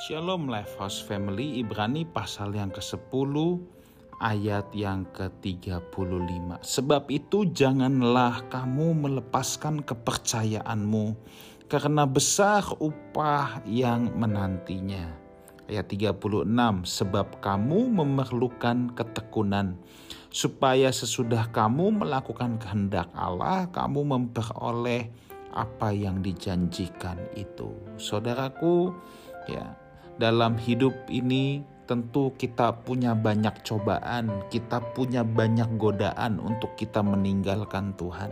Shalom Lifehouse Family Ibrani pasal yang ke-10 ayat yang ke-35. Sebab itu janganlah kamu melepaskan kepercayaanmu karena besar upah yang menantinya. Ayat 36 sebab kamu memerlukan ketekunan supaya sesudah kamu melakukan kehendak Allah kamu memperoleh apa yang dijanjikan itu. Saudaraku, ya dalam hidup ini tentu kita punya banyak cobaan, kita punya banyak godaan untuk kita meninggalkan Tuhan.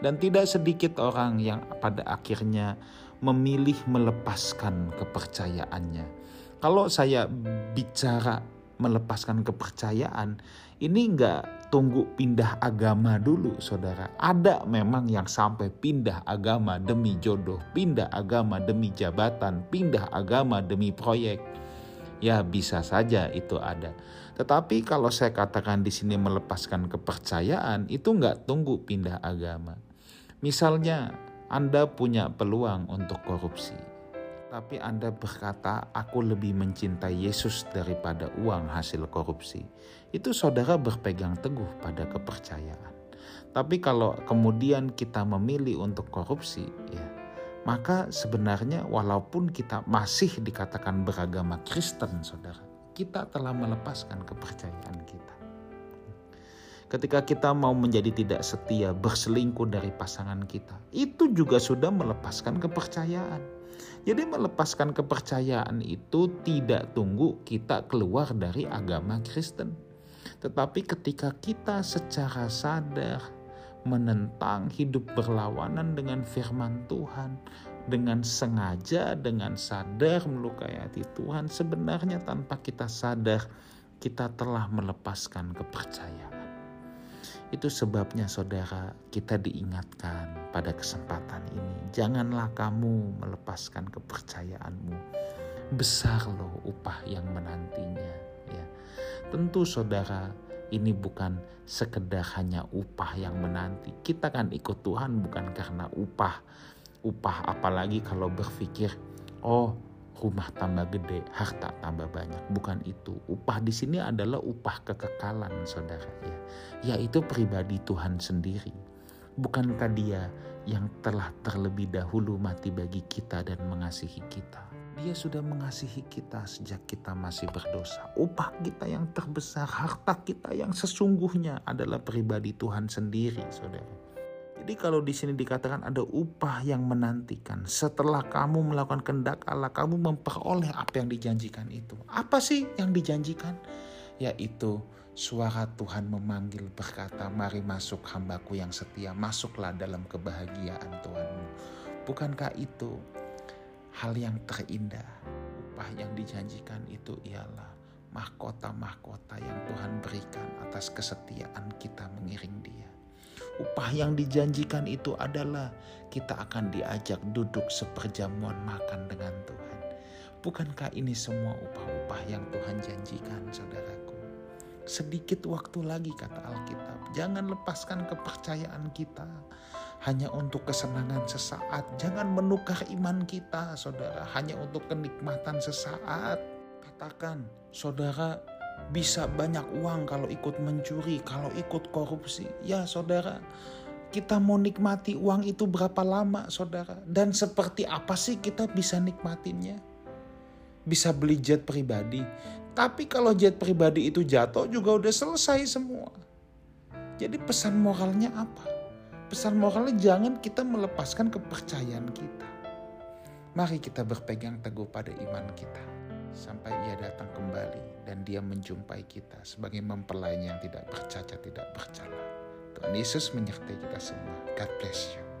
Dan tidak sedikit orang yang pada akhirnya memilih melepaskan kepercayaannya. Kalau saya bicara melepaskan kepercayaan, ini enggak tunggu pindah agama dulu saudara. Ada memang yang sampai pindah agama demi jodoh, pindah agama demi jabatan, pindah agama demi proyek. Ya bisa saja itu ada. Tetapi kalau saya katakan di sini melepaskan kepercayaan itu enggak tunggu pindah agama. Misalnya Anda punya peluang untuk korupsi tapi Anda berkata, "Aku lebih mencintai Yesus daripada uang hasil korupsi." Itu saudara berpegang teguh pada kepercayaan. Tapi kalau kemudian kita memilih untuk korupsi, ya, maka sebenarnya walaupun kita masih dikatakan beragama Kristen, saudara, kita telah melepaskan kepercayaan kita. Ketika kita mau menjadi tidak setia, berselingkuh dari pasangan kita, itu juga sudah melepaskan kepercayaan jadi melepaskan kepercayaan itu tidak tunggu kita keluar dari agama Kristen. Tetapi ketika kita secara sadar menentang hidup berlawanan dengan firman Tuhan, dengan sengaja, dengan sadar melukai hati Tuhan, sebenarnya tanpa kita sadar kita telah melepaskan kepercayaan. Itu sebabnya saudara kita diingatkan pada kesempatan ini. Janganlah kamu melepaskan kepercayaanmu. Besar loh upah yang menantinya. Ya. Tentu saudara ini bukan sekedar hanya upah yang menanti. Kita kan ikut Tuhan bukan karena upah. Upah apalagi kalau berpikir, oh rumah tambah gede, harta tambah banyak. Bukan itu. Upah di sini adalah upah kekekalan, saudara. Ya, yaitu pribadi Tuhan sendiri. Bukankah Dia yang telah terlebih dahulu mati bagi kita dan mengasihi kita? Dia sudah mengasihi kita sejak kita masih berdosa. Upah kita yang terbesar, harta kita yang sesungguhnya adalah pribadi Tuhan sendiri, saudara. Jadi kalau di sini dikatakan ada upah yang menantikan. Setelah kamu melakukan kehendak Allah, kamu memperoleh apa yang dijanjikan itu. Apa sih yang dijanjikan? Yaitu suara Tuhan memanggil berkata, mari masuk hambaku yang setia, masuklah dalam kebahagiaan Tuhanmu. Bukankah itu hal yang terindah? Upah yang dijanjikan itu ialah mahkota-mahkota yang Tuhan berikan atas kesetiaan kita mengiring dia. Upah yang dijanjikan itu adalah kita akan diajak duduk seperjamuan makan dengan Tuhan. Bukankah ini semua upah-upah yang Tuhan janjikan, saudaraku? Sedikit waktu lagi, kata Alkitab. Jangan lepaskan kepercayaan kita hanya untuk kesenangan sesaat. Jangan menukar iman kita, saudara, hanya untuk kenikmatan sesaat. Katakan, saudara, bisa banyak uang kalau ikut mencuri, kalau ikut korupsi. Ya saudara, kita mau nikmati uang itu berapa lama saudara? Dan seperti apa sih kita bisa nikmatinnya? Bisa beli jet pribadi. Tapi kalau jet pribadi itu jatuh juga udah selesai semua. Jadi pesan moralnya apa? Pesan moralnya jangan kita melepaskan kepercayaan kita. Mari kita berpegang teguh pada iman kita sampai ia datang kembali dan dia menjumpai kita sebagai mempelainya yang tidak bercacat, tidak bercela. Tuhan Yesus menyertai kita semua. God bless you.